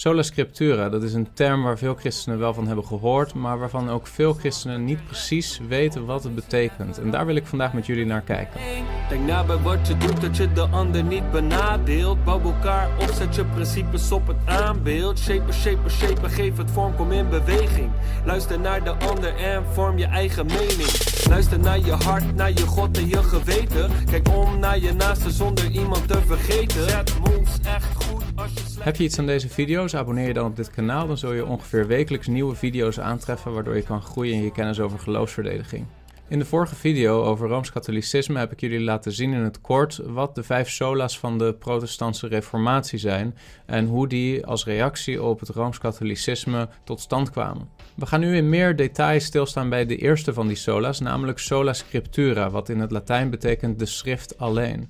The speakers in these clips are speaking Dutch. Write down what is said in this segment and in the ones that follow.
Sola Scriptura, dat is een term waar veel christenen wel van hebben gehoord, maar waarvan ook veel christenen niet precies weten wat het betekent. En daar wil ik vandaag met jullie naar kijken. Denk na bij wat je doet, dat je de ander niet benadeelt. Bouw elkaar op, zet je principes op het aanbeeld. Shaper, shaper, shaper, geef het vorm, kom in beweging. Luister naar de ander en vorm je eigen mening. Luister naar je hart, naar je God en je geweten. Kijk om naar je naaste zonder iemand te vergeten. Zet moves echt goed als je heb je iets aan deze video's? Abonneer je dan op dit kanaal. Dan zul je ongeveer wekelijks nieuwe video's aantreffen waardoor je kan groeien in je kennis over geloofsverdediging. In de vorige video over Rooms-Katholicisme heb ik jullie laten zien in het kort wat de vijf solas van de protestantse reformatie zijn en hoe die als reactie op het Rooms-Katholicisme tot stand kwamen. We gaan nu in meer detail stilstaan bij de eerste van die solas, namelijk sola scriptura, wat in het Latijn betekent de schrift alleen.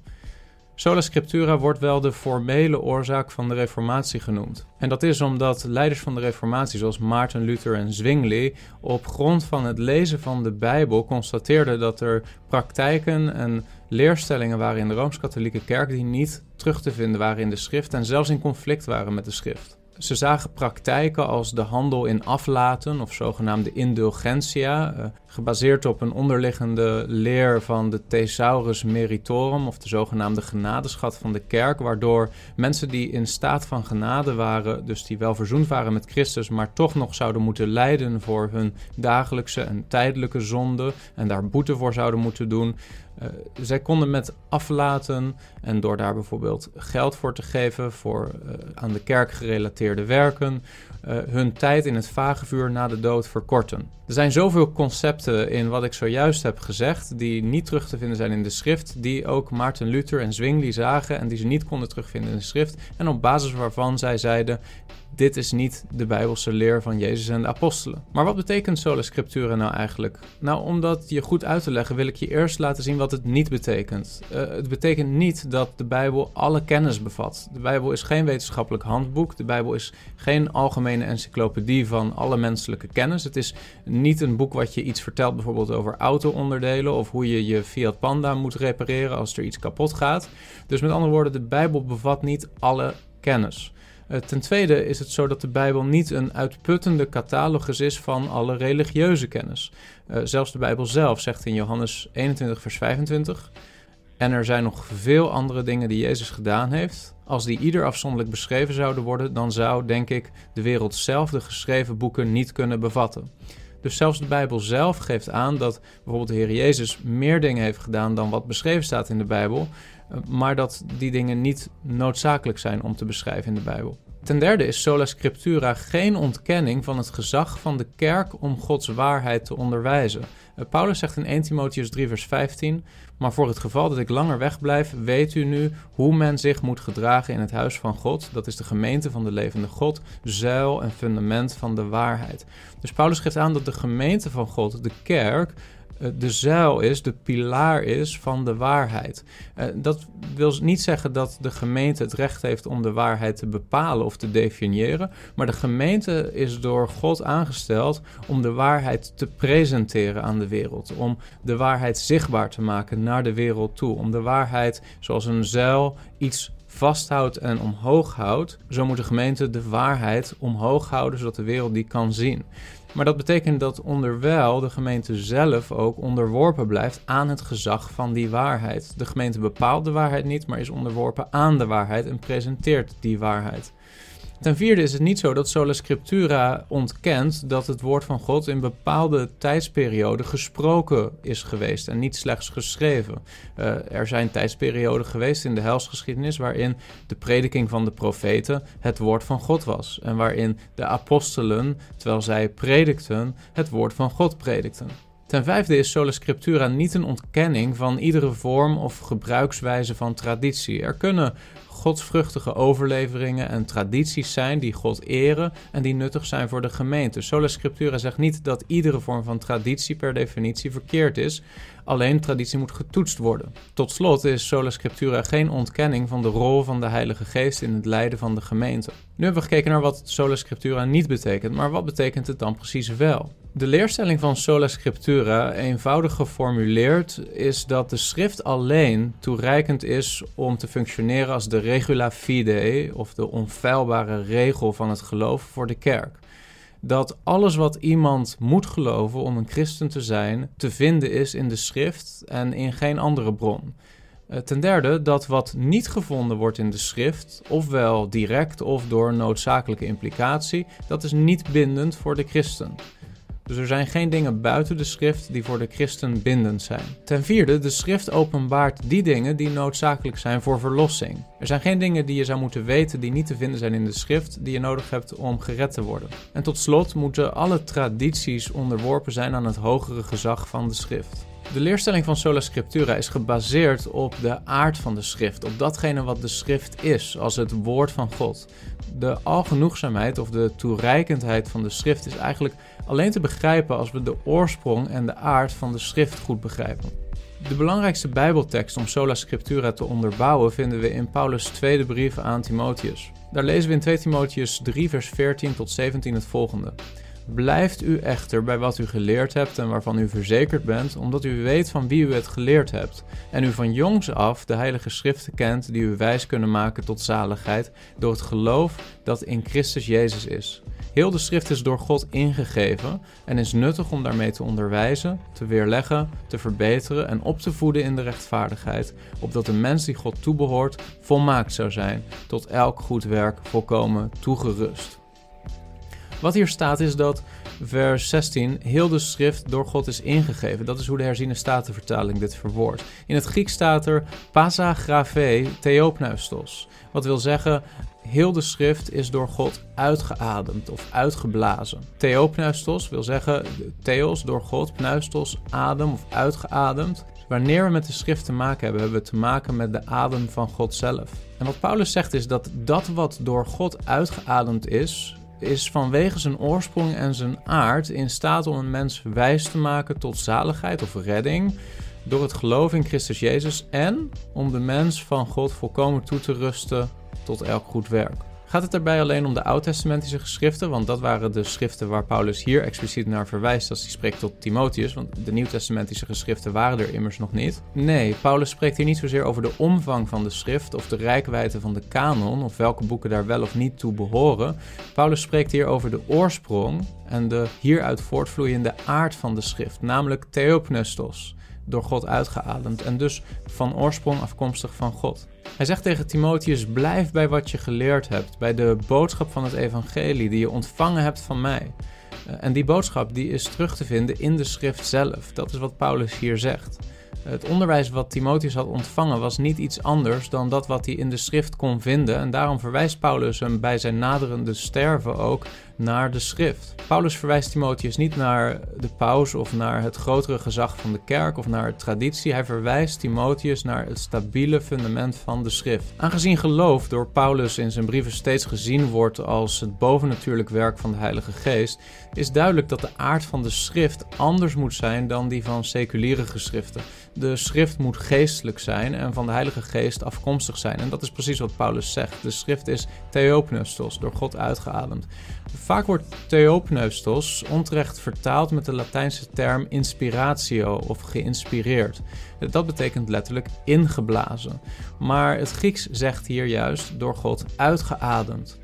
Sola Scriptura wordt wel de formele oorzaak van de Reformatie genoemd. En dat is omdat leiders van de Reformatie, zoals Maarten Luther en Zwingli, op grond van het lezen van de Bijbel constateerden dat er praktijken en leerstellingen waren in de Rooms-Katholieke Kerk die niet terug te vinden waren in de schrift en zelfs in conflict waren met de schrift. Ze zagen praktijken als de handel in aflaten of zogenaamde indulgentia, eh, gebaseerd op een onderliggende leer van de Thesaurus Meritorum of de zogenaamde genadeschat van de kerk, waardoor mensen die in staat van genade waren, dus die wel verzoend waren met Christus, maar toch nog zouden moeten lijden voor hun dagelijkse en tijdelijke zonde en daar boete voor zouden moeten doen, uh, zij konden met aflaten en door daar bijvoorbeeld geld voor te geven voor uh, aan de kerk gerelateerde werken, uh, hun tijd in het vagevuur na de dood verkorten. Er zijn zoveel concepten in wat ik zojuist heb gezegd, die niet terug te vinden zijn in de schrift, die ook Maarten Luther en Zwingli zagen en die ze niet konden terugvinden in de schrift, en op basis waarvan zij zeiden: dit is niet de Bijbelse leer van Jezus en de apostelen. Maar wat betekent sola scriptura nou eigenlijk? Nou, om dat je goed uit te leggen, wil ik je eerst laten zien wat het niet betekent. Uh, het betekent niet dat de Bijbel alle kennis bevat. De Bijbel is geen wetenschappelijk handboek. De Bijbel is geen algemene encyclopedie van alle menselijke kennis. Het is niet een boek wat je iets vertelt, bijvoorbeeld over auto-onderdelen of hoe je je Fiat Panda moet repareren als er iets kapot gaat. Dus met andere woorden, de Bijbel bevat niet alle kennis. Uh, ten tweede is het zo dat de Bijbel niet een uitputtende catalogus is van alle religieuze kennis. Uh, zelfs de Bijbel zelf zegt in Johannes 21, vers 25. En er zijn nog veel andere dingen die Jezus gedaan heeft. Als die ieder afzonderlijk beschreven zouden worden, dan zou, denk ik, de wereld zelf de geschreven boeken niet kunnen bevatten. Dus zelfs de Bijbel zelf geeft aan dat bijvoorbeeld de Heer Jezus meer dingen heeft gedaan dan wat beschreven staat in de Bijbel, eh, maar dat die dingen niet noodzakelijk zijn om te beschrijven in de Bijbel. Ten derde is sola scriptura geen ontkenning van het gezag van de kerk om Gods waarheid te onderwijzen. Eh, Paulus zegt in 1 Timotheus 3 vers 15, maar voor het geval dat ik langer wegblijf, weet u nu hoe men zich moet gedragen in het huis van God, dat is de gemeente van de levende God, zuil en fundament van de waarheid. Dus Paulus geeft aan dat de gemeente van God, de kerk, de zuil is, de pilaar is van de waarheid. Eh, dat wil niet zeggen dat de gemeente het recht heeft om de waarheid te bepalen of te definiëren, maar de gemeente is door God aangesteld om de waarheid te presenteren aan de wereld, om de waarheid zichtbaar te maken naar de wereld toe, om de waarheid zoals een zuil iets vasthoudt en omhoog houdt, zo moet de gemeente de waarheid omhoog houden, zodat de wereld die kan zien. Maar dat betekent dat onderwijl de gemeente zelf ook onderworpen blijft aan het gezag van die waarheid. De gemeente bepaalt de waarheid niet, maar is onderworpen aan de waarheid en presenteert die waarheid. Ten vierde is het niet zo dat Sola Scriptura ontkent dat het woord van God in bepaalde tijdsperioden gesproken is geweest en niet slechts geschreven. Uh, er zijn tijdsperioden geweest in de helsgeschiedenis waarin de prediking van de profeten het woord van God was en waarin de apostelen, terwijl zij predikten, het woord van God predikten. Ten vijfde is sola scriptura niet een ontkenning van iedere vorm of gebruikswijze van traditie. Er kunnen godsvruchtige overleveringen en tradities zijn die God eren en die nuttig zijn voor de gemeente. Sola Scriptura zegt niet dat iedere vorm van traditie per definitie verkeerd is, alleen traditie moet getoetst worden. Tot slot is Sola Scriptura geen ontkenning van de rol van de Heilige Geest in het leiden van de gemeente. Nu hebben we gekeken naar wat Sola Scriptura niet betekent, maar wat betekent het dan precies wel? De leerstelling van Sola Scriptura, eenvoudig geformuleerd, is dat de schrift alleen toereikend is om te functioneren als de regula fidei, of de onfeilbare regel van het geloof voor de kerk. Dat alles wat iemand moet geloven om een christen te zijn, te vinden is in de schrift en in geen andere bron. Eh, ten derde dat wat niet gevonden wordt in de schrift, ofwel direct of door noodzakelijke implicatie, dat is niet bindend voor de christen. Dus er zijn geen dingen buiten de schrift die voor de christen bindend zijn. Ten vierde, de schrift openbaart die dingen die noodzakelijk zijn voor verlossing. Er zijn geen dingen die je zou moeten weten die niet te vinden zijn in de schrift, die je nodig hebt om gered te worden. En tot slot moeten alle tradities onderworpen zijn aan het hogere gezag van de schrift. De leerstelling van Sola Scriptura is gebaseerd op de aard van de schrift, op datgene wat de schrift is, als het woord van God. De algenoegzaamheid of de toereikendheid van de schrift is eigenlijk alleen te begrijpen als we de oorsprong en de aard van de schrift goed begrijpen. De belangrijkste Bijbeltekst om Sola Scriptura te onderbouwen vinden we in Paulus' tweede brief aan Timotheus. Daar lezen we in 2 Timotheus 3, vers 14 tot 17 het volgende. Blijft u echter bij wat u geleerd hebt en waarvan u verzekerd bent, omdat u weet van wie u het geleerd hebt, en u van jongs af de Heilige Schriften kent die u wijs kunnen maken tot zaligheid door het geloof dat in Christus Jezus is. Heel de schrift is door God ingegeven en is nuttig om daarmee te onderwijzen, te weerleggen, te verbeteren en op te voeden in de rechtvaardigheid, opdat de mens die God toebehoort volmaakt zou zijn, tot elk goed werk volkomen toegerust. Wat hier staat is dat vers 16 heel de schrift door God is ingegeven. Dat is hoe de herziene statenvertaling dit verwoordt. In het Grieks staat er pasa grave theopneustos. Wat wil zeggen, heel de schrift is door God uitgeademd of uitgeblazen. Theopneustos wil zeggen theos door God, pneustos adem of uitgeademd. Wanneer we met de schrift te maken hebben, hebben we te maken met de adem van God zelf. En wat Paulus zegt is dat dat wat door God uitgeademd is, is vanwege zijn oorsprong en zijn aard in staat om een mens wijs te maken tot zaligheid of redding door het geloof in Christus Jezus en om de mens van God volkomen toe te rusten tot elk goed werk. Gaat het daarbij alleen om de oud-testamentische geschriften? Want dat waren de schriften waar Paulus hier expliciet naar verwijst als hij spreekt tot Timotheus. Want de nieuw-testamentische geschriften waren er immers nog niet. Nee, Paulus spreekt hier niet zozeer over de omvang van de schrift of de rijkwijde van de kanon of welke boeken daar wel of niet toe behoren. Paulus spreekt hier over de oorsprong en de hieruit voortvloeiende aard van de schrift, namelijk theopneustos door God uitgeademd en dus van oorsprong afkomstig van God. Hij zegt tegen Timotheus: Blijf bij wat je geleerd hebt, bij de boodschap van het evangelie die je ontvangen hebt van mij. Eh, en die boodschap die is terug te vinden in de schrift zelf. Dat is wat Paulus hier zegt. Het onderwijs wat Timotheus had ontvangen was niet iets anders dan dat wat hij in de schrift kon vinden. En daarom verwijst Paulus hem bij zijn naderende sterven ook naar de schrift. Paulus verwijst Timotheus niet naar de paus of naar het grotere gezag van de kerk of naar traditie. Hij verwijst Timotheus naar het stabiele fundament van de schrift. Aangezien geloof door Paulus in zijn brieven steeds gezien wordt als het bovennatuurlijk werk van de Heilige Geest, is duidelijk dat de aard van de schrift anders moet zijn dan die van seculiere geschriften. De schrift moet geestelijk zijn en van de Heilige Geest afkomstig zijn. En dat is precies wat Paulus zegt. De schrift is theopneustos, door God uitgeademd. Vaak wordt theopneustos onterecht vertaald met de Latijnse term inspiratio of geïnspireerd. Dat betekent letterlijk ingeblazen. Maar het Grieks zegt hier juist door God uitgeademd.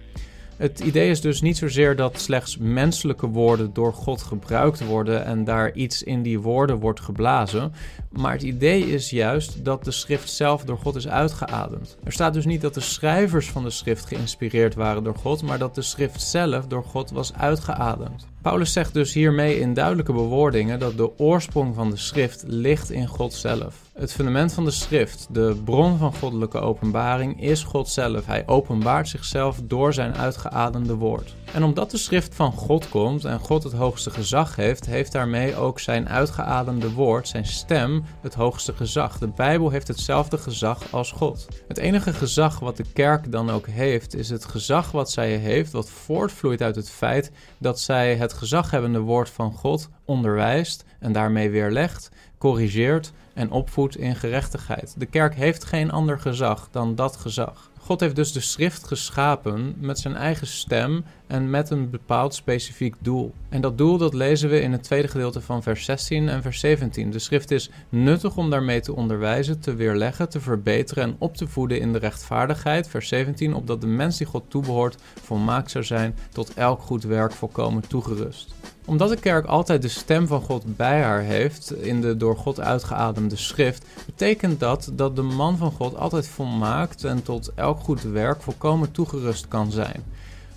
Het idee is dus niet zozeer dat slechts menselijke woorden door God gebruikt worden en daar iets in die woorden wordt geblazen, maar het idee is juist dat de schrift zelf door God is uitgeademd. Er staat dus niet dat de schrijvers van de schrift geïnspireerd waren door God, maar dat de schrift zelf door God was uitgeademd. Paulus zegt dus hiermee in duidelijke bewoordingen dat de oorsprong van de schrift ligt in God zelf. Het fundament van de schrift, de bron van goddelijke openbaring, is God zelf. Hij openbaart zichzelf door zijn uitgeademde woord. En omdat de schrift van God komt en God het hoogste gezag heeft, heeft daarmee ook zijn uitgeademde woord, zijn stem, het hoogste gezag. De Bijbel heeft hetzelfde gezag als God. Het enige gezag wat de kerk dan ook heeft, is het gezag wat zij heeft, wat voortvloeit uit het feit dat zij het gezaghebbende woord van God onderwijst en daarmee weerlegt, corrigeert en opvoedt in gerechtigheid. De kerk heeft geen ander gezag dan dat gezag. God heeft dus de schrift geschapen met zijn eigen stem en met een bepaald specifiek doel. En dat doel dat lezen we in het tweede gedeelte van vers 16 en vers 17. De schrift is nuttig om daarmee te onderwijzen, te weerleggen, te verbeteren en op te voeden in de rechtvaardigheid. Vers 17, opdat de mens die God toebehoort volmaakt zou zijn, tot elk goed werk volkomen toegerust omdat de kerk altijd de stem van God bij haar heeft in de door God uitgeademde schrift, betekent dat dat de man van God altijd volmaakt en tot elk goed werk volkomen toegerust kan zijn.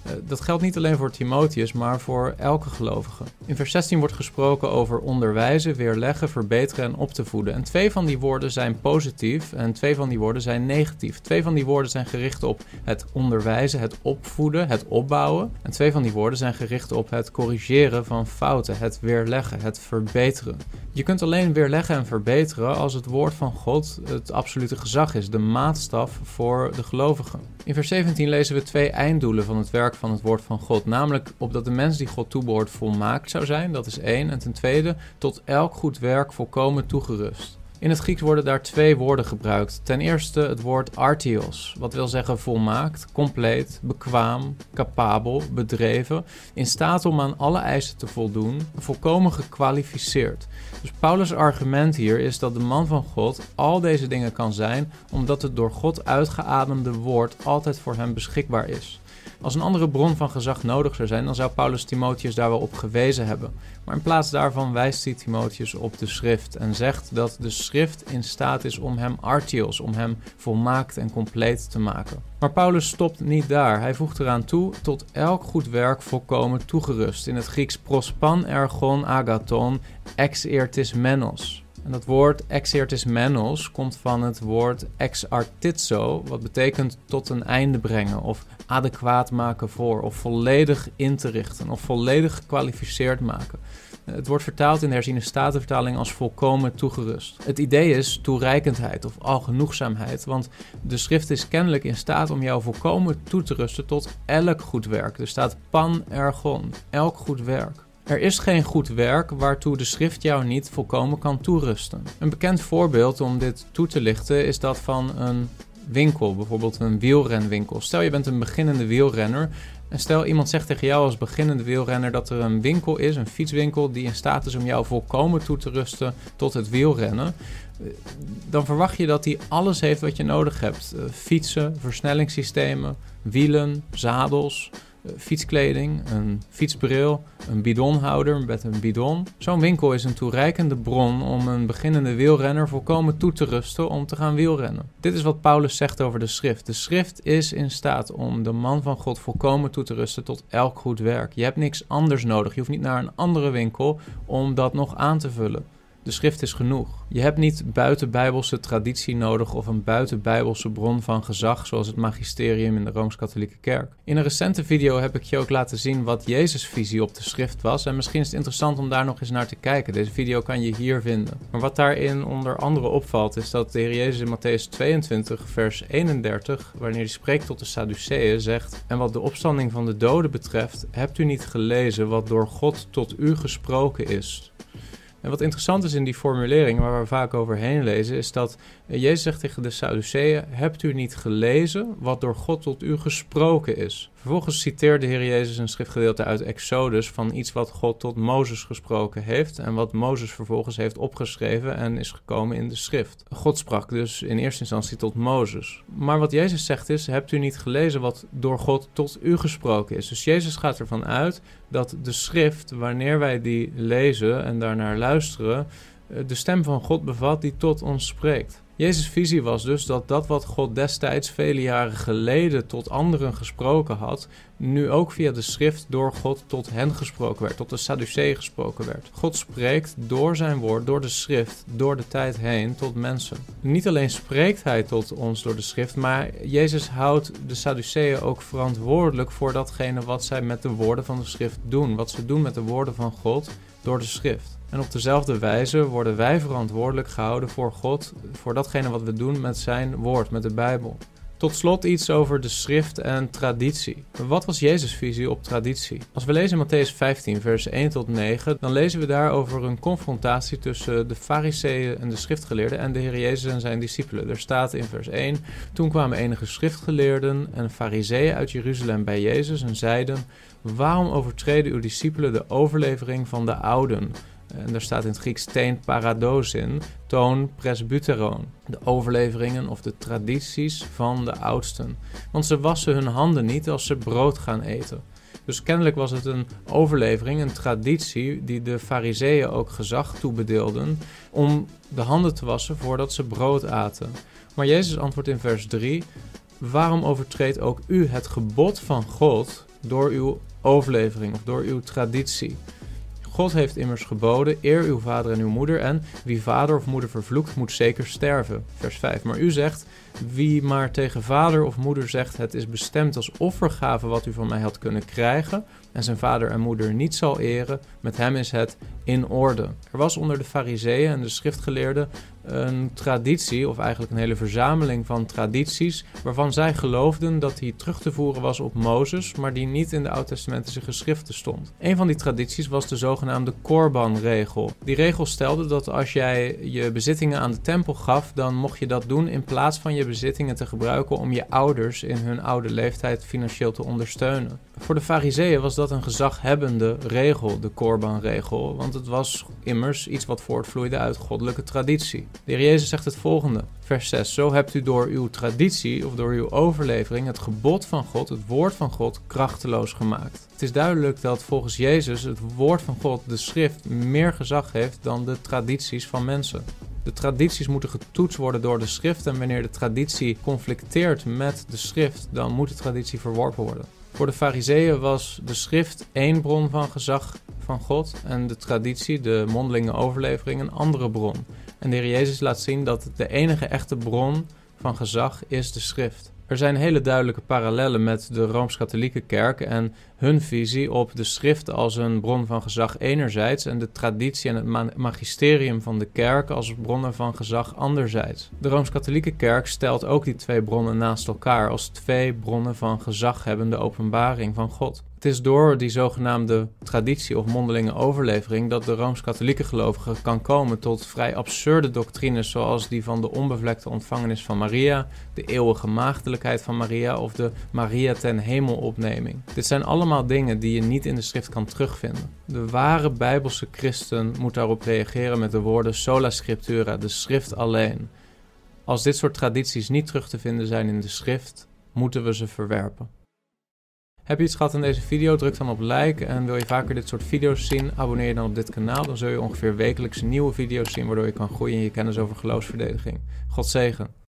Eh, dat geldt niet alleen voor Timotheus, maar voor elke gelovige. In vers 16 wordt gesproken over onderwijzen, weerleggen, verbeteren en op te voeden. En twee van die woorden zijn positief en twee van die woorden zijn negatief. Twee van die woorden zijn gericht op het onderwijzen, het opvoeden, het opbouwen. En twee van die woorden zijn gericht op het corrigeren van fouten, het weerleggen, het verbeteren. Je kunt alleen weerleggen en verbeteren als het woord van God het absolute gezag is, de maatstaf voor de gelovigen. In vers 17 lezen we twee einddoelen van het werk van het woord van God. Namelijk opdat de mens die God toebehoort volmaakt zou zijn, dat is één. En ten tweede, tot elk goed werk volkomen toegerust. In het Grieks worden daar twee woorden gebruikt. Ten eerste het woord artios, wat wil zeggen volmaakt, compleet, bekwaam, capabel, bedreven, in staat om aan alle eisen te voldoen, volkomen gekwalificeerd. Dus Paulus' argument hier is dat de man van God al deze dingen kan zijn, omdat het door God uitgeademde woord altijd voor hem beschikbaar is. Als een andere bron van gezag nodig zou zijn, dan zou Paulus Timotheus daar wel op gewezen hebben. Maar in plaats daarvan wijst hij Timotheus op de schrift en zegt dat de schrift in staat is om hem artios, om hem volmaakt en compleet te maken. Maar Paulus stopt niet daar. Hij voegt eraan toe tot elk goed werk volkomen toegerust. In het Grieks prospan ergon agaton ex menos. En dat woord exertis menos komt van het woord ex artizo, wat betekent tot een einde brengen of adequaat maken voor, of volledig in te richten, of volledig gekwalificeerd maken. Het wordt vertaald in de herziene statenvertaling als volkomen toegerust. Het idee is toereikendheid of algenoegzaamheid, want de schrift is kennelijk in staat om jou volkomen toe te rusten tot elk goed werk. Er staat pan ergon, elk goed werk. Er is geen goed werk waartoe de schrift jou niet volkomen kan toerusten. Een bekend voorbeeld om dit toe te lichten is dat van een winkel, bijvoorbeeld een wielrenwinkel. Stel je bent een beginnende wielrenner en stel iemand zegt tegen jou als beginnende wielrenner dat er een winkel is, een fietswinkel, die in staat is om jou volkomen toe te rusten tot het wielrennen. Dan verwacht je dat hij alles heeft wat je nodig hebt: eh, fietsen, versnellingssystemen, wielen, zadels, fietskleding, een fietsbril, een bidonhouder met een bidon. Zo'n winkel is een toereikende bron om een beginnende wielrenner volkomen toe te rusten om te gaan wielrennen. Dit is wat Paulus zegt over de schrift. De schrift is in staat om de man van God volkomen toe te rusten tot elk goed werk. Je hebt niks anders nodig. Je hoeft niet naar een andere winkel om dat nog aan te vullen. De schrift is genoeg. Je hebt niet buitenbijbelse traditie nodig of een buitenbijbelse bron van gezag, zoals het magisterium in de Rooms-Katholieke Kerk. In een recente video heb ik je ook laten zien wat Jezus' visie op de schrift was. En misschien is het interessant om daar nog eens naar te kijken. Deze video kan je hier vinden. Maar wat daarin onder andere opvalt, is dat de Heer Jezus in Matthäus 22, vers 31, wanneer hij spreekt tot de Sadduceeën, zegt: En wat de opstanding van de doden betreft, hebt u niet gelezen wat door God tot u gesproken is. En wat interessant is in die formulering, waar we vaak overheen lezen, is dat Jezus zegt tegen de Sadduceeën: Hebt u niet gelezen wat door God tot u gesproken is? Vervolgens citeert de Heer Jezus een schriftgedeelte uit Exodus van iets wat God tot Mozes gesproken heeft en wat Mozes vervolgens heeft opgeschreven en is gekomen in de schrift. God sprak dus in eerste instantie tot Mozes. Maar wat Jezus zegt is: Hebt u niet gelezen wat door God tot u gesproken is? Dus Jezus gaat ervan uit dat de schrift, wanneer wij die lezen en daarnaar luisteren, eh, de stem van God bevat die tot ons spreekt. Jezus' visie was dus dat dat wat God destijds vele jaren geleden tot anderen gesproken had, nu ook via de schrift door God tot hen gesproken werd, tot de Sadduceeën gesproken werd. God spreekt door zijn woord, door de schrift, door de tijd heen tot mensen. Niet alleen spreekt hij tot ons door de schrift, maar Jezus houdt de Sadduceeën ook verantwoordelijk voor datgene wat zij met de woorden van de schrift doen, wat ze doen met de woorden van God door de schrift. En op dezelfde wijze worden wij verantwoordelijk gehouden voor God, voor datgene wat we doen met zijn woord, met de Bijbel. Tot slot iets over de schrift en traditie. Wat was Jezus' visie op traditie? Als we lezen in Matthäus 15, vers 1 tot 9, dan lezen we daar over een confrontatie tussen de fariseeën en de schriftgeleerden en de Heer Jezus en zijn discipelen. Er staat in vers 1, toen kwamen enige schriftgeleerden en fariseeën uit Jeruzalem bij Jezus en zeiden, waarom overtreden uw discipelen de overlevering van de ouden? En daar staat in het Grieks teen paradosin, toon presbyteron. De overleveringen of de tradities van de oudsten. Want ze wassen hun handen niet als ze brood gaan eten. Dus kennelijk was het een overlevering, een traditie die de fariseeën ook gezag toebedeelden om de handen te wassen voordat ze brood aten. Maar Jezus antwoordt in vers 3: Waarom overtreedt ook u het gebod van God door uw overlevering of door uw traditie? God heeft immers geboden: eer uw vader en uw moeder. En wie vader of moeder vervloekt, moet zeker sterven. Vers 5. Maar u zegt: wie maar tegen vader of moeder zegt: het is bestemd als offergave wat u van mij had kunnen krijgen. En zijn vader en moeder niet zal eren, met hem is het in orde. Er was onder de Fariseeën en de schriftgeleerden een traditie, of eigenlijk een hele verzameling van tradities, waarvan zij geloofden dat die terug te voeren was op Mozes, maar die niet in de oud-testamentische geschriften stond. Een van die tradities was de zogenaamde Korban-regel. Die regel stelde dat als jij je bezittingen aan de tempel gaf, dan mocht je dat doen in plaats van je bezittingen te gebruiken om je ouders in hun oude leeftijd financieel te ondersteunen. Voor de Fariseeën was dat een gezaghebbende regel, de Korban-regel, want het was immers iets wat voortvloeide uit goddelijke traditie. De heer Jezus zegt het volgende, vers 6. Zo hebt u door uw traditie of door uw overlevering het gebod van God, het woord van God, krachteloos gemaakt. Het is duidelijk dat volgens Jezus het woord van God, de schrift, meer gezag heeft dan de tradities van mensen. De tradities moeten getoetst worden door de schrift en wanneer de traditie conflicteert met de schrift, dan moet de traditie verworpen worden. Voor de Fariseeën was de schrift één bron van gezag van God en de traditie, de mondelinge overlevering, een andere bron. En de Heer Jezus laat zien dat de enige echte bron van gezag is de schrift. Er zijn hele duidelijke parallellen met de Rooms-Katholieke Kerk en hun visie op de schrift als een bron van gezag enerzijds en de traditie en het magisterium van de kerk als bronnen van gezag anderzijds. De Rooms-Katholieke Kerk stelt ook die twee bronnen naast elkaar als twee bronnen van gezaghebbende openbaring van God. Is door die zogenaamde traditie of mondelinge overlevering dat de rooms-katholieke gelovige kan komen tot vrij absurde doctrines zoals die van de onbevlekte ontvangenis van Maria, de eeuwige maagdelijkheid van Maria of de Maria ten hemelopneming. Dit zijn allemaal dingen die je niet in de schrift kan terugvinden. De ware bijbelse christen moet daarop reageren met de woorden sola scriptura, de schrift alleen. Als dit soort tradities niet terug te vinden zijn in de schrift, moeten we ze verwerpen. Heb je iets gehad aan deze video? Druk dan op like. En wil je vaker dit soort video's zien? Abonneer je dan op dit kanaal. Dan zul je ongeveer wekelijks nieuwe video's zien, waardoor je kan groeien in je kennis over geloofsverdediging. God zegen.